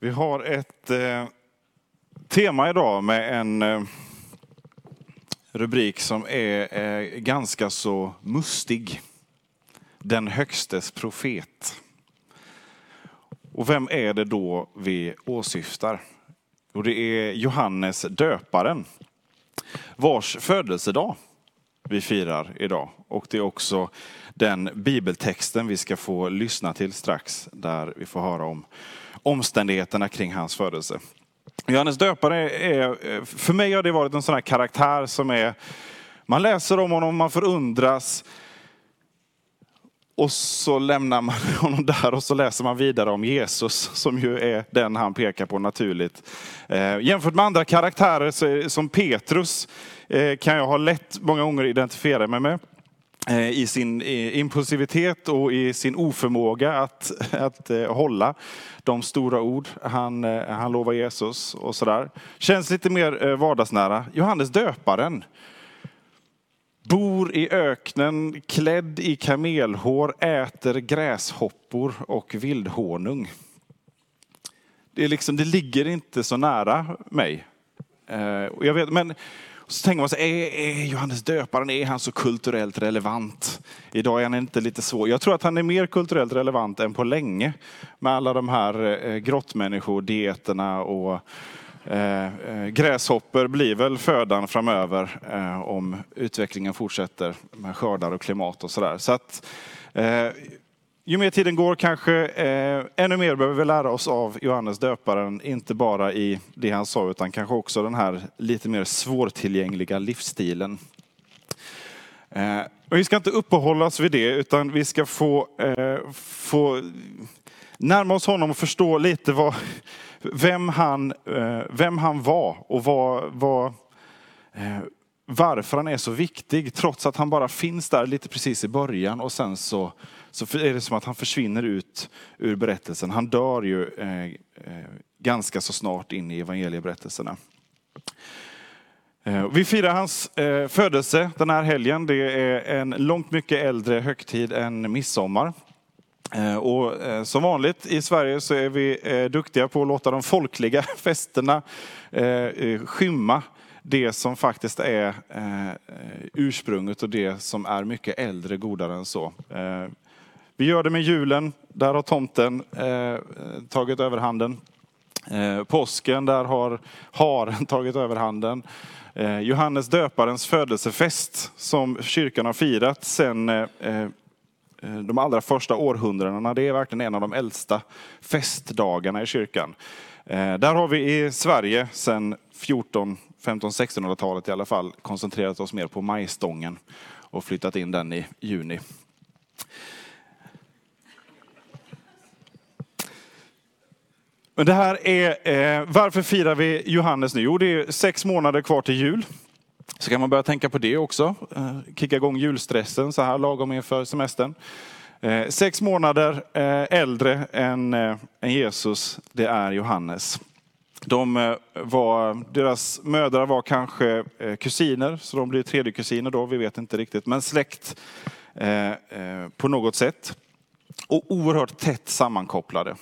Vi har ett eh, tema idag med en eh, rubrik som är eh, ganska så mustig. Den högstes profet. Och vem är det då vi åsyftar? Och det är Johannes döparen, vars födelsedag vi firar idag. Och det är också den bibeltexten vi ska få lyssna till strax, där vi får höra om omständigheterna kring hans födelse. Johannes döpare är, för mig har det varit en sån här karaktär som är, man läser om honom, man förundras, och så lämnar man honom där och så läser man vidare om Jesus som ju är den han pekar på naturligt. Eh, jämfört med andra karaktärer som Petrus eh, kan jag ha lätt många gånger identifiera mig med eh, i sin impulsivitet och i sin oförmåga att, att eh, hålla de stora ord han, eh, han lovar Jesus och sådär. Känns lite mer eh, vardagsnära. Johannes döparen bor i öknen klädd i kamelhår, äter gräshoppor och vildhonung. Det, är liksom, det ligger inte så nära mig. Eh, jag vet, men så tänker man så är, är Johannes döparen, är han så kulturellt relevant? Idag är han inte lite svår. Jag tror att han är mer kulturellt relevant än på länge. Med alla de här eh, grottmänniskodieterna och Eh, eh, gräshopper blir väl födan framöver eh, om utvecklingen fortsätter med skördar och klimat och sådär. Så att, eh, ju mer tiden går kanske eh, ännu mer behöver vi lära oss av Johannes döparen, inte bara i det han sa utan kanske också den här lite mer svårtillgängliga livsstilen. Och vi ska inte uppehålla oss vid det utan vi ska få, få närma oss honom och förstå lite vad, vem han, eh, vem han var och vad, vad, eh, varför han är så viktig. Trots att han bara finns där lite precis i början och sen så, så är det som att han försvinner ut ur berättelsen. Han dör ju eh, ganska så snart in i evangelieberättelserna. Vi firar hans födelse den här helgen. Det är en långt mycket äldre högtid än midsommar. Eh, och eh, som vanligt i Sverige så är vi eh, duktiga på att låta de folkliga festerna skymma det som faktiskt är ursprunget och det som är mycket äldre, godare än så. Vi gör det med julen, där har tomten tagit överhanden. Påsken, där har haren tagit överhanden. Johannes döparens födelsefest som kyrkan har firat sedan Eh, de allra första århundradena. Det är verkligen en av de äldsta festdagarna i kyrkan. Eh, där har vi i Sverige sedan 14, 15, 1600-talet i alla fall koncentrerat oss mer på majstången och flyttat in den i juni. Men det här är, eh, varför firar vi Johannes nu? Jo, det är sex månader kvar till jul. Så kan man börja tänka på det också. Eh, kicka igång julstressen så här lagom inför semestern. Eh, sex månader eh, äldre än, Jesus, det är Johannes. De var, deras mödrar var kanske kusiner, så de blir tredje kusiner då, vi vet inte riktigt. Men släkt på något sätt. Och oerhört tätt sammankopplade.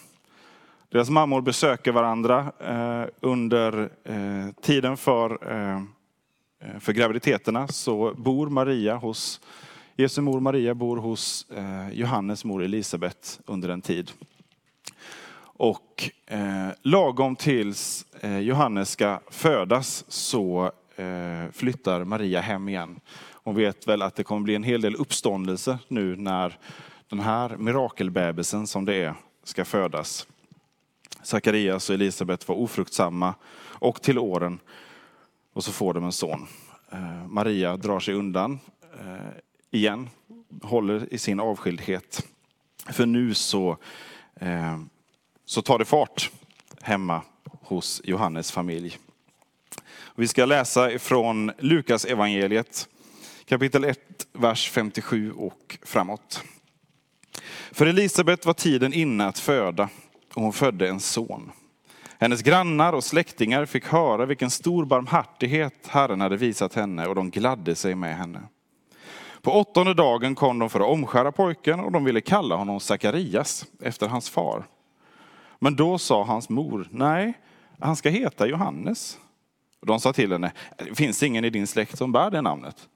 Deras mammor besöker varandra under tiden för Eh, för graviditeterna så bor Maria hos, Jesu mor Maria bor hos eh, Johannes mor Elisabet under en tid. Och eh, lagom tills eh, Johannes ska födas så eh, flyttar Maria hem igen. Hon vet väl att det kommer bli en hel del uppståndelse nu när den här mirakelbebisen som det är ska födas. Sakarias och Elisabet var ofruktsamma och till åren och så får de en son. Eh, Maria drar sig undan eh, igen, håller i sin avskildhet. För nu så, eh, så tar det fart hemma hos Johannes familj. Vi ska läsa ifrån Lukas evangeliet kapitel 1, vers 57 och framåt. För Elisabet var tiden inne att föda och hon födde en son. Hennes grannar och släktingar fick höra vilken stor barmhärtighet Herren hade visat henne och de gladde sig med henne. På åttonde dagen kom de för att omskära pojken och de ville kalla honom Sakarias efter hans far. Men då sa hans mor, nej, han ska heta Johannes. De sa till henne, det finns ingen i din släkt som bär det namnet.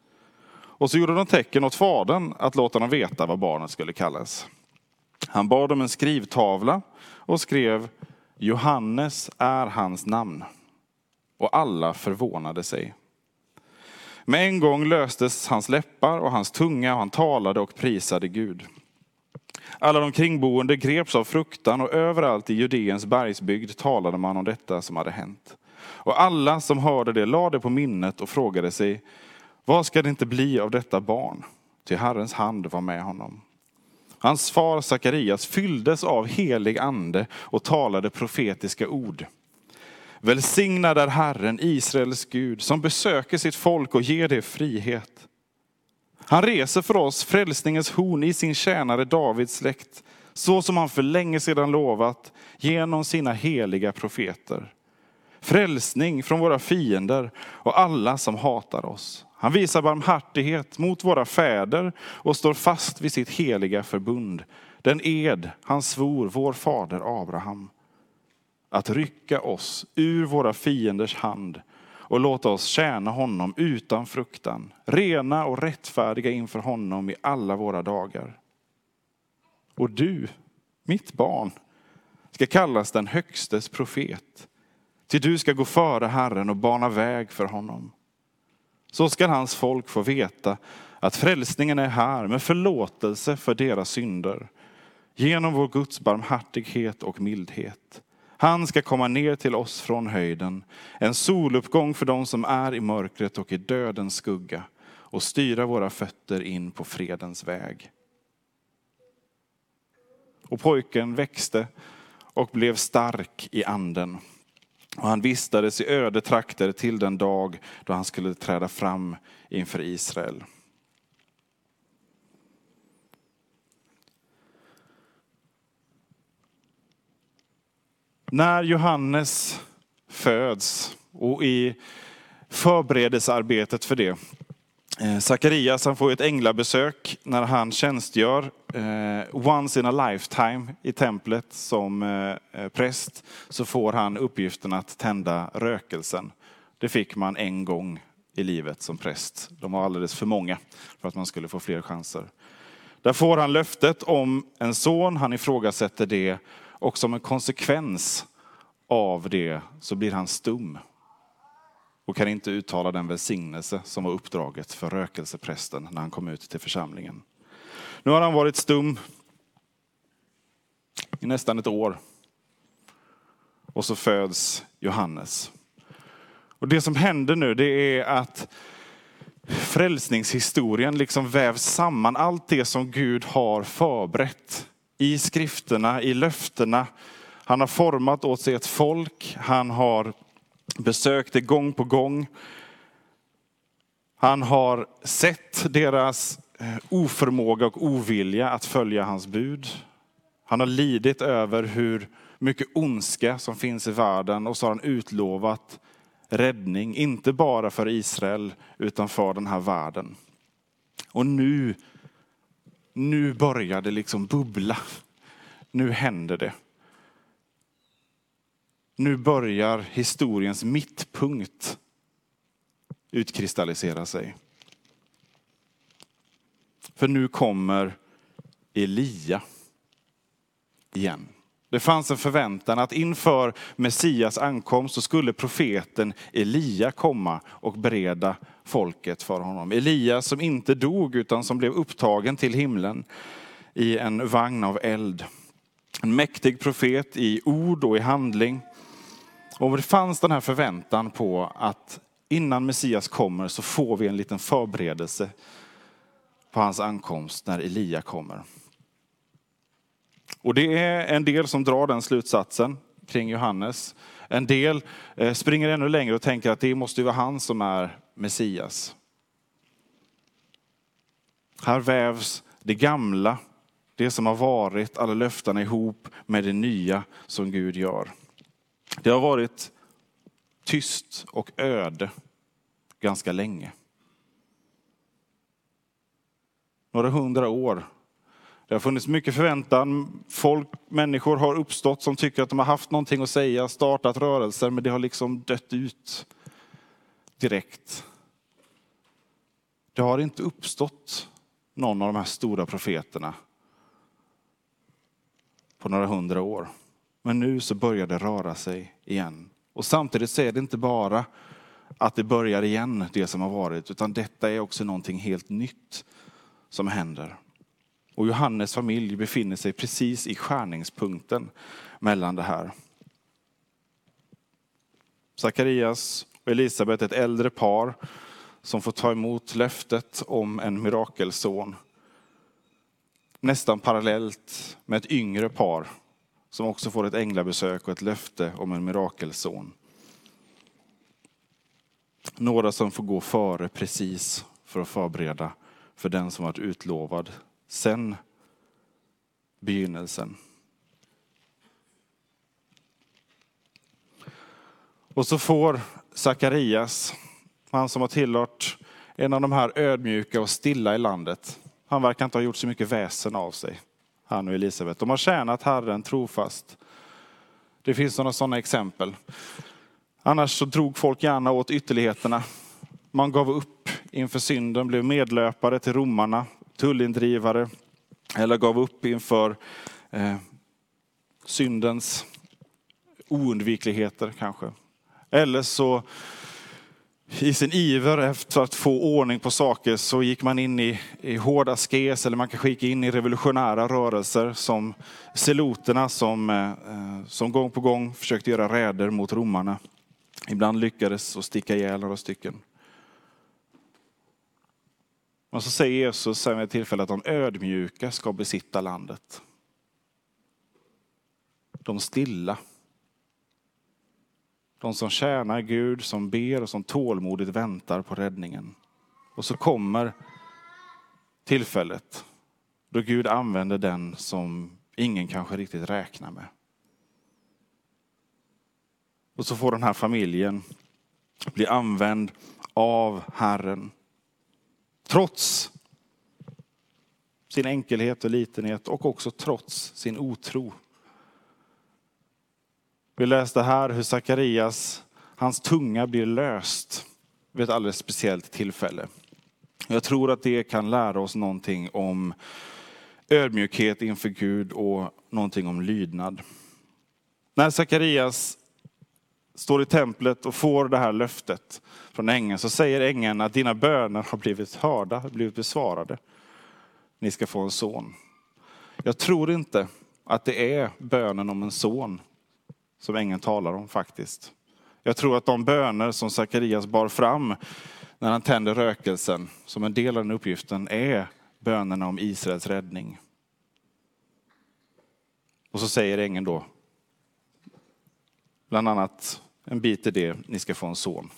Och så gjorde de tecken åt fadern att låta dem veta vad barnet skulle kallas. Han bad om en skrivtavla och skrev Johannes är hans namn. Och alla förvånade sig. Med en gång löstes hans läppar och hans tunga och han talade och prisade Gud. Alla de kringboende greps av fruktan och överallt i Judeens bergsbygd talade man om detta som hade hänt. Och alla som hörde det lade på minnet och frågade sig, vad ska det inte bli av detta barn? Till Herrens hand var med honom. Hans far Sakarias fylldes av helig ande och talade profetiska ord. Välsignad är Herren, Israels Gud, som besöker sitt folk och ger det frihet. Han reser för oss frälsningens horn i sin tjänare Davids släkt, så som han för länge sedan lovat genom sina heliga profeter. Frälsning från våra fiender och alla som hatar oss. Han visar barmhärtighet mot våra fäder och står fast vid sitt heliga förbund. Den ed han svor vår fader Abraham. Att rycka oss ur våra fienders hand och låta oss tjäna honom utan fruktan, rena och rättfärdiga inför honom i alla våra dagar. Och du, mitt barn, ska kallas den högstes profet. Till du ska gå före Herren och bana väg för honom. Så ska hans folk få veta att frälsningen är här med förlåtelse för deras synder. Genom vår Guds barmhärtighet och mildhet. Han ska komma ner till oss från höjden, en soluppgång för dem som är i mörkret och i dödens skugga och styra våra fötter in på fredens väg. Och pojken växte och blev stark i anden. Och han vistades i öde trakter till den dag då han skulle träda fram inför Israel. När Johannes föds och i förberedelsearbetet för det. Eh, Sakarias han får ett änglabesök när han tjänstgör eh, once in a lifetime i templet som eh, eh, präst. Så får han uppgiften att tända rökelsen. Det fick man en gång i livet som präst. De var alldeles för många för att man skulle få fler chanser. Där får han löftet om en son, han ifrågasätter det och som en konsekvens av det så blir han stum och kan inte uttala den välsignelse som var uppdraget för rökelseprästen när han kom ut till församlingen. Nu har han varit stum i nästan ett år. Och så föds Johannes. Och det som händer nu det är att frälsningshistorien liksom vävs samman. Allt det som Gud har förberett i skrifterna, i löftena. Han har format åt sig ett folk. Han har besökt det gång på gång. Han har sett deras eh, oförmåga och ovilja att följa hans bud. Han har lidit över hur mycket ondska som finns i världen och så har han utlovat räddning, inte bara för Israel utan för den här världen. Och nu, nu börjar det liksom bubbla. Nu händer det. Nu börjar historiens mittpunkt utkristallisera sig. För nu kommer Elia igen. Det fanns en förväntan att inför Messias ankomst så skulle profeten Elia komma och bereda folket för honom. Elia som inte dog utan som blev upptagen till himlen i en vagn av eld. En mäktig profet i ord och i handling. Och det fanns den här förväntan på att innan Messias kommer så får vi en liten förberedelse på hans ankomst när Elia kommer. Och det är en del som drar den slutsatsen kring Johannes. En del eh, springer ännu längre och tänker att det måste vara han som är Messias. Här vävs det gamla, det som har varit, alla löftena ihop med det nya som Gud gör. Det har varit tyst och öde ganska länge. Några hundra år. Det har funnits mycket förväntan. Folk, människor har uppstått som tycker att de har haft någonting att säga, startat rörelser, men det har liksom dött ut direkt. Det har inte uppstått någon av de här stora profeterna på några hundra år. Men nu så börjar det röra sig igen. Och samtidigt så är det inte bara att det börjar igen, det som har varit, utan detta är också någonting helt nytt som händer. Och Johannes familj befinner sig precis i skärningspunkten mellan det här. Sakarias och Elisabet, ett äldre par som får ta emot löftet om en mirakelson. Nästan parallellt med ett yngre par som också får ett änglabesök och ett löfte om en mirakelson. Några som får gå före precis för att förbereda för den som varit utlovad sen begynnelsen. Och så får Sakarias, han som har tillhört en av de här ödmjuka och stilla i landet, han verkar inte ha gjort så mycket väsen av sig, han och Elisabet. De har tjänat Herren trofast. Det finns några sådana exempel. Annars så drog folk gärna åt ytterligheterna. Man gav upp inför synden, blev medlöpare till romarna, tullindrivare eller gav upp inför eh, syndens oundvikligheter kanske. Eller så i sin iver efter att få ordning på saker så gick man in i, i hård askes eller man kanske gick in i revolutionära rörelser som seloterna som, eh, eh, som gång på gång försökte göra räder mot romarna. Ibland lyckades och sticka ihjäl några stycken. Men så säger Jesus vid ett tillfälle att de ödmjuka ska besitta landet. De stilla. De som tjänar Gud, som ber och som tålmodigt väntar på räddningen. Och så kommer tillfället då Gud använder den som ingen kanske riktigt räknar med. Och så får den här familjen bli använd av Herren Trots sin enkelhet och litenhet och också trots sin otro. Vi läste här hur Sakarias, hans tunga blir löst vid ett alldeles speciellt tillfälle. Jag tror att det kan lära oss någonting om ödmjukhet inför Gud och någonting om lydnad. När Sakarias står i templet och får det här löftet från ängeln så säger ängeln att dina böner har blivit hörda, blivit besvarade. Ni ska få en son. Jag tror inte att det är bönen om en son som ängeln talar om faktiskt. Jag tror att de böner som Sakarias bar fram när han tände rökelsen som en del av den uppgiften är bönerna om Israels räddning. Och så säger ängeln då, bland annat en bit i det, ni ska få en son.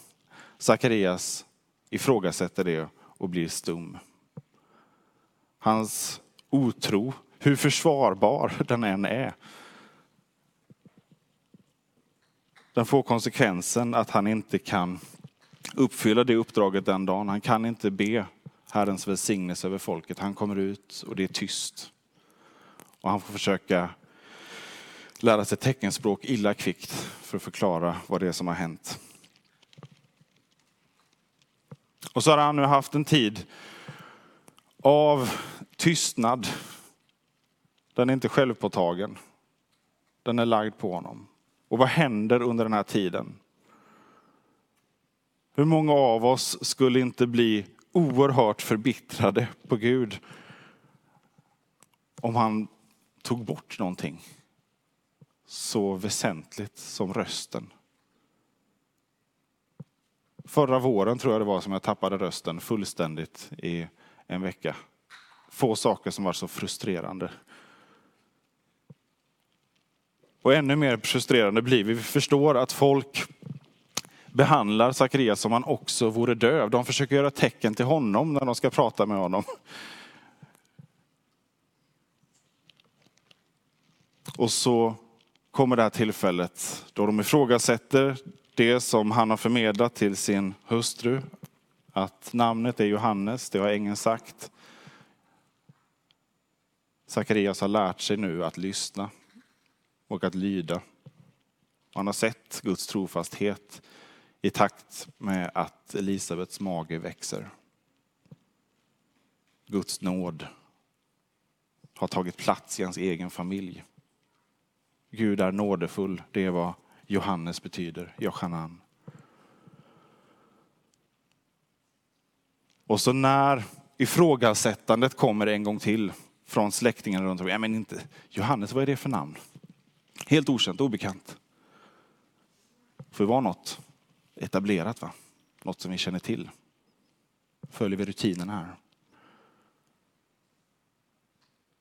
Sakarias ifrågasätter det och blir stum. Hans otro, hur försvarbar den än är, den får konsekvensen att han inte kan uppfylla det uppdraget den dagen. Han kan inte be Herrens välsignelse över folket. Han kommer ut och det är tyst. Och han får försöka lära sig teckenspråk illa kvickt för att förklara vad det är som har hänt. Och så har han nu haft en tid av tystnad. Den är inte självpåtagen. Den är lagd på honom. Och vad händer under den här tiden? Hur många av oss skulle inte bli oerhört förbittrade på Gud om han tog bort någonting så väsentligt som rösten? Förra våren tror jag det var som jag tappade rösten fullständigt i en vecka. Få saker som var så frustrerande. Och ännu mer frustrerande blir vi. Vi förstår att folk behandlar Sakarias som han också vore döv. De försöker göra tecken till honom när de ska prata med honom. Och så kommer det här tillfället då de ifrågasätter det som han har förmedlat till sin hustru. Att namnet är Johannes, det har ängeln sagt. Sakarias har lärt sig nu att lyssna och att lyda. Han har sett Guds trofasthet i takt med att Elisabets mage växer. Guds nåd har tagit plats i hans egen familj. Gud är nådefull, det är vad Johannes betyder, Johanan. Och så när ifrågasättandet kommer en gång till från släktingarna runt omkring. Ja, men inte, Johannes, vad är det för namn? Helt okänt, obekant. Får vara något etablerat, va? något som vi känner till. Följer vi rutinerna här.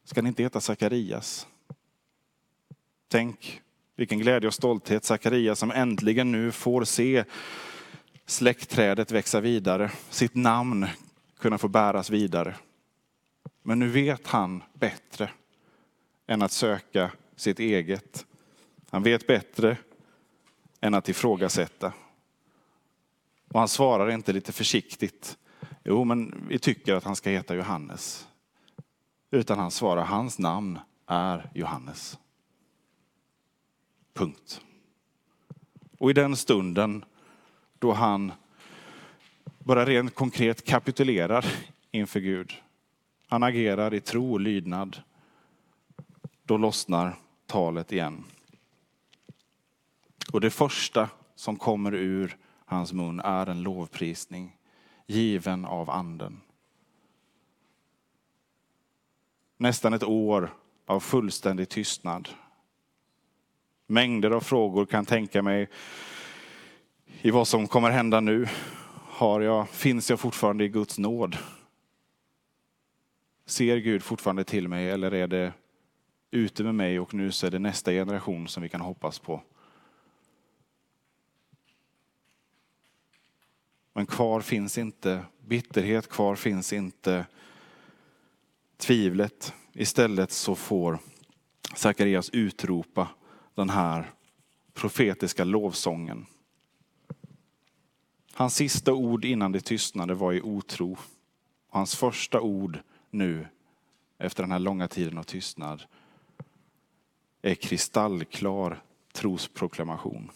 Ska ni inte heta Sakarias? Tänk vilken glädje och stolthet Sakarias som äntligen nu får se släktträdet växa vidare, sitt namn kunna få bäras vidare. Men nu vet han bättre än att söka sitt eget. Han vet bättre än att ifrågasätta. Och han svarar inte lite försiktigt. Jo, men vi tycker att han ska heta Johannes. Utan han svarar, hans namn är Johannes. Punkt. Och i den stunden då han bara rent konkret kapitulerar inför Gud. Han agerar i tro och lydnad. Då lossnar talet igen. Och det första som kommer ur hans mun är en lovprisning given av anden. Nästan ett år av fullständig tystnad. Mängder av frågor kan tänka mig i vad som kommer hända nu. Har jag, finns jag fortfarande i Guds nåd? Ser Gud fortfarande till mig eller är det ute med mig och nu så är det nästa generation som vi kan hoppas på? Men kvar finns inte bitterhet, kvar finns inte tvivlet. Istället så får Sakarias utropa den här profetiska lovsången. Hans sista ord innan det tystnade var i otro. Hans första ord nu, efter den här långa tiden av tystnad, är kristallklar trosproklamation.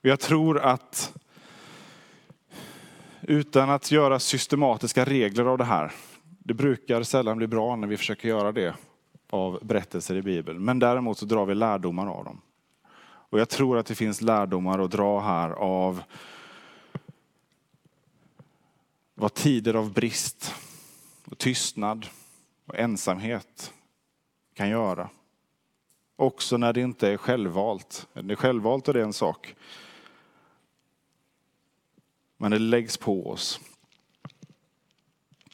Jag tror att utan att göra systematiska regler av det här, det brukar sällan bli bra när vi försöker göra det av berättelser i Bibeln, men däremot så drar vi lärdomar av dem. Och jag tror att det finns lärdomar att dra här av vad tider av brist, och tystnad och ensamhet kan göra. Också när det inte är självvalt. När det är självvalt är det en sak. Men det läggs på oss.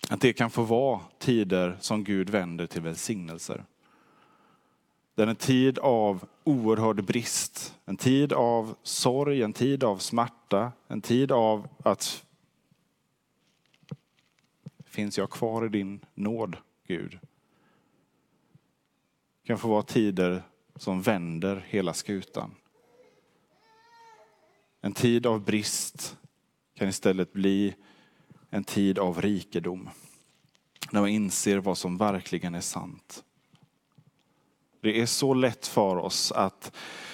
Att det kan få vara tider som Gud vänder till välsignelser. Det är en tid av oerhörd brist, en tid av sorg, en tid av smärta, en tid av att finns jag kvar i din nåd, Gud? Det kan få vara tider som vänder hela skutan. En tid av brist kan istället bli en tid av rikedom. När man inser vad som verkligen är sant. Det är så lätt för oss att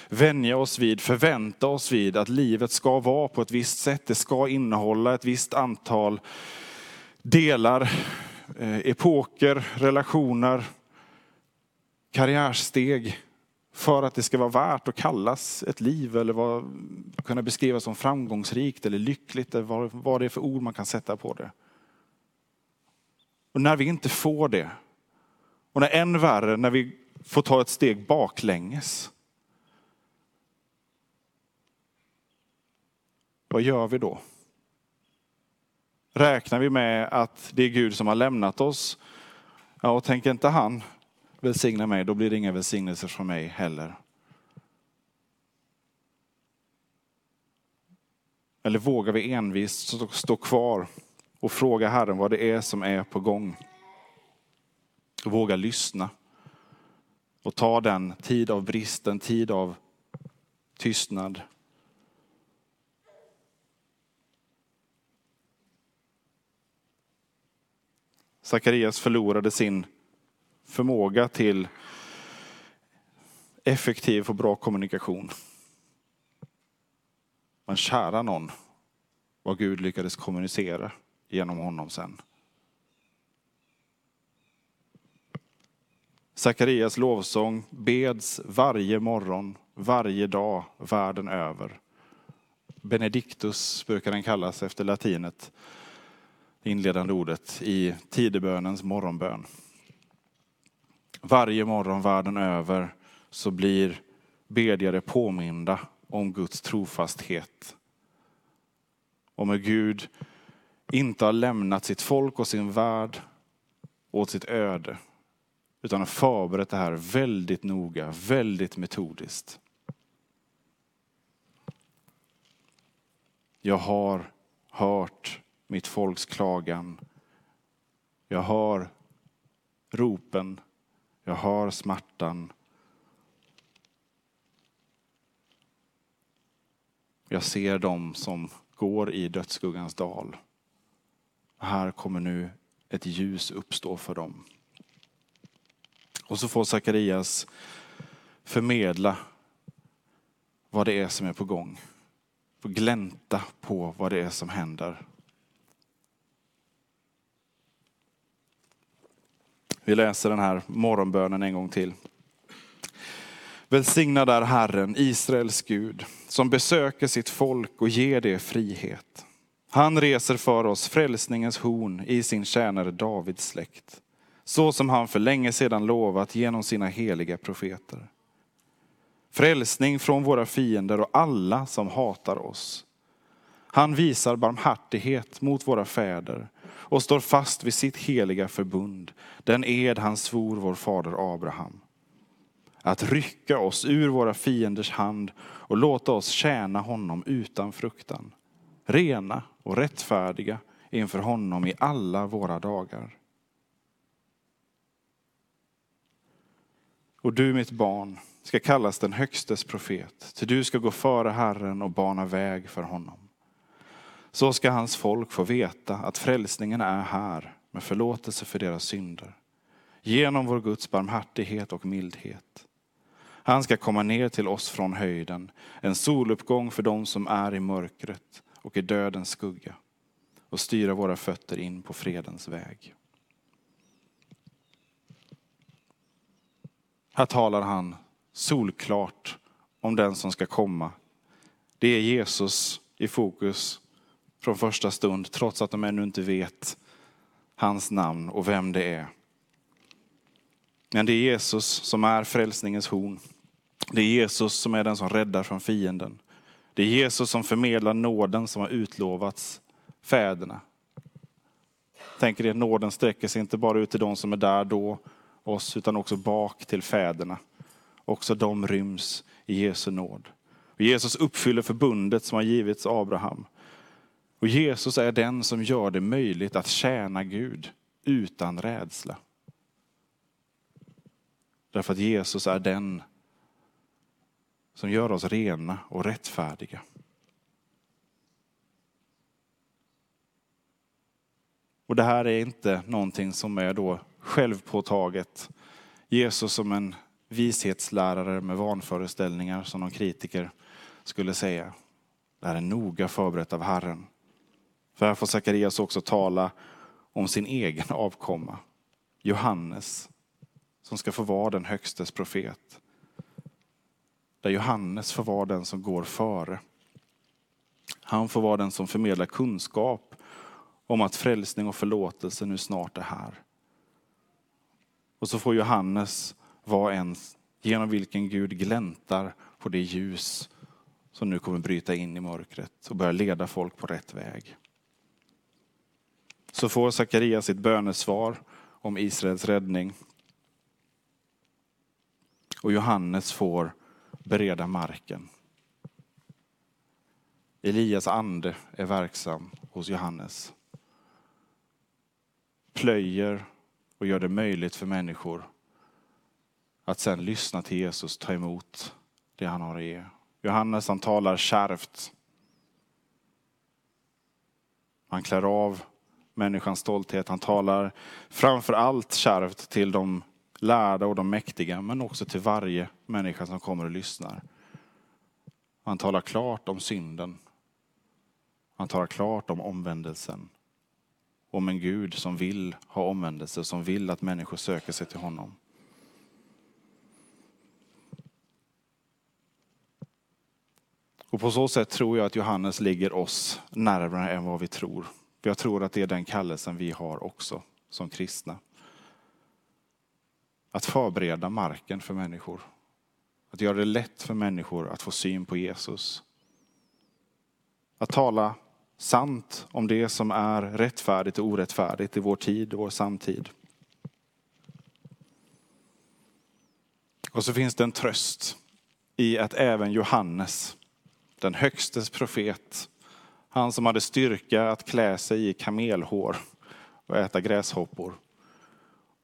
vänja oss vid, förvänta oss vid att livet ska vara på ett visst sätt. Det ska innehålla ett visst antal delar, eh, epoker, relationer, karriärsteg för att det ska vara värt att kallas ett liv eller vad, kunna beskrivas som framgångsrikt eller lyckligt, eller vad, vad det är för ord man kan sätta på det. Och när vi inte får det, och när än värre, när vi får ta ett steg baklänges. Vad gör vi då? Räknar vi med att det är Gud som har lämnat oss? Ja, och tänker inte han välsigna mig, då blir det inga välsignelser från mig heller. Eller vågar vi envist stå kvar och fråga Herren vad det är som är på gång? Våga lyssna och ta den tid av brist, den tid av tystnad. Sakarias förlorade sin förmåga till effektiv och bra kommunikation. Men kära någon vad Gud lyckades kommunicera genom honom sen. Sakarias lovsång beds varje morgon, varje dag, världen över. Benedictus brukar den kallas efter latinet, inledande ordet i tidebönens morgonbön. Varje morgon världen över så blir bedjare påminda om Guds trofasthet. Om hur Gud inte har lämnat sitt folk och sin värld åt sitt öde. Utan har förberett det här väldigt noga, väldigt metodiskt. Jag har hört mitt folks klagan. Jag hör ropen. Jag hör smärtan. Jag ser dem som går i dödsskuggans dal. Här kommer nu ett ljus uppstå för dem. Och så får Sakarias förmedla vad det är som är på gång. Få glänta på vad det är som händer. Vi läser den här morgonbönen en gång till. Välsignad är Herren, Israels Gud, som besöker sitt folk och ger det frihet. Han reser för oss frälsningens horn i sin tjänare Davids släkt, så som han för länge sedan lovat genom sina heliga profeter. Frälsning från våra fiender och alla som hatar oss. Han visar barmhärtighet mot våra fäder och står fast vid sitt heliga förbund, den ed han svor vår fader Abraham att rycka oss ur våra fienders hand och låta oss tjäna honom utan fruktan. Rena och rättfärdiga inför honom i alla våra dagar. Och du mitt barn ska kallas den högstes profet, till du ska gå före Herren och bana väg för honom. Så ska hans folk få veta att frälsningen är här med förlåtelse för deras synder, genom vår Guds barmhärtighet och mildhet. Han ska komma ner till oss från höjden, en soluppgång för dem som är i mörkret och i dödens skugga och styra våra fötter in på fredens väg. Här talar han solklart om den som ska komma. Det är Jesus i fokus från första stund, trots att de ännu inte vet hans namn och vem det är. Men det är Jesus som är frälsningens horn. Det är Jesus som är den som räddar från fienden. Det är Jesus som förmedlar nåden som har utlovats fäderna. Tänk er att nåden sträcker sig inte bara ut till de som är där då, oss, utan också bak till fäderna. Också de ryms i Jesu nåd. Och Jesus uppfyller förbundet som har givits Abraham. Och Jesus är den som gör det möjligt att tjäna Gud utan rädsla. Därför att Jesus är den som gör oss rena och rättfärdiga. Och det här är inte någonting som är då självpåtaget. Jesus som en vishetslärare med vanföreställningar som någon kritiker skulle säga. Det här är noga förberett av Herren. För här får Sakarias också tala om sin egen avkomma. Johannes, som ska få vara den högstes profet. Där Johannes får vara den som går före. Han får vara den som förmedlar kunskap om att frälsning och förlåtelse nu snart är här. Och så får Johannes vara en genom vilken Gud gläntar på det ljus som nu kommer bryta in i mörkret och börja leda folk på rätt väg. Så får Sakarias sitt bönesvar om Israels räddning. Och Johannes får bereda marken. Elias ande är verksam hos Johannes. Plöjer och gör det möjligt för människor att sen lyssna till Jesus, ta emot det han har att ge. Johannes han talar kärvt. Han klär av människans stolthet. Han talar framför allt kärvt till de lärda och de mäktiga, men också till varje människa som kommer och lyssnar. Han talar klart om synden. Han talar klart om omvändelsen. Om en Gud som vill ha omvändelse, som vill att människor söker sig till honom. Och på så sätt tror jag att Johannes ligger oss närmare än vad vi tror. För Jag tror att det är den kallelsen vi har också som kristna. Att förbereda marken för människor. Att göra det lätt för människor att få syn på Jesus. Att tala sant om det som är rättfärdigt och orättfärdigt i vår tid och vår samtid. Och så finns det en tröst i att även Johannes, den högstes profet, han som hade styrka att klä sig i kamelhår och äta gräshoppor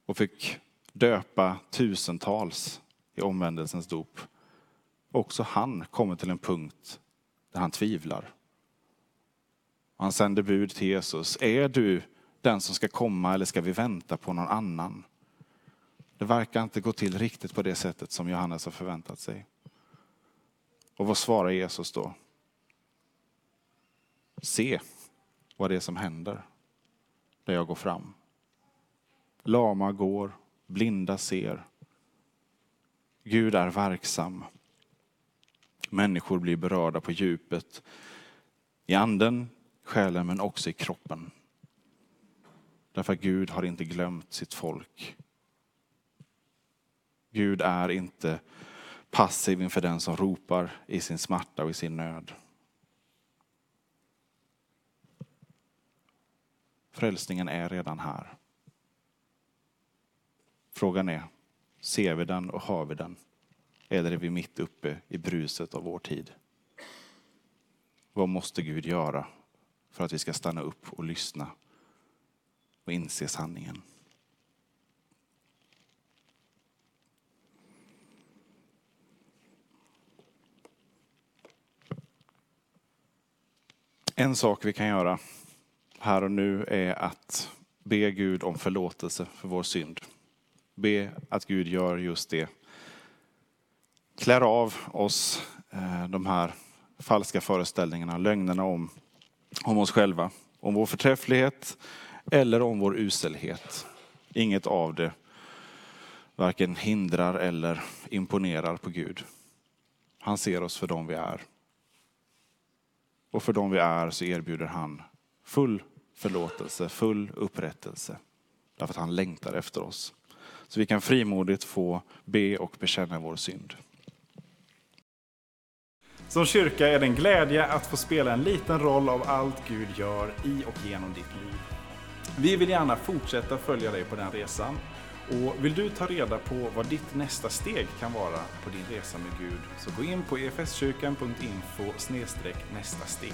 och fick döpa tusentals i omvändelsens dop. Också han kommer till en punkt där han tvivlar. Han sänder bud till Jesus. Är du den som ska komma eller ska vi vänta på någon annan? Det verkar inte gå till riktigt på det sättet som Johannes har förväntat sig. Och vad svarar Jesus då? Se vad det är som händer där jag går fram. Lama går, blinda ser. Gud är verksam. Människor blir berörda på djupet. I anden, själen men också i kroppen. Därför att Gud har inte glömt sitt folk. Gud är inte passiv inför den som ropar i sin smärta och i sin nöd. Frälsningen är redan här. Frågan är, ser vi den och hör vi den? Eller är vi mitt uppe i bruset av vår tid? Vad måste Gud göra för att vi ska stanna upp och lyssna och inse sanningen? En sak vi kan göra här och nu är att be Gud om förlåtelse för vår synd. Be att Gud gör just det. Klär av oss eh, de här falska föreställningarna, lögnerna om, om oss själva. Om vår förträfflighet eller om vår uselhet. Inget av det varken hindrar eller imponerar på Gud. Han ser oss för dem vi är. Och för dem vi är så erbjuder han full förlåtelse, full upprättelse. Därför att han längtar efter oss. Så vi kan frimodigt få be och bekänna vår synd. Som kyrka är det en glädje att få spela en liten roll av allt Gud gör i och genom ditt liv. Vi vill gärna fortsätta följa dig på den resan. Och vill du ta reda på vad ditt nästa steg kan vara på din resa med Gud så gå in på efskyrkan.info nästa steg.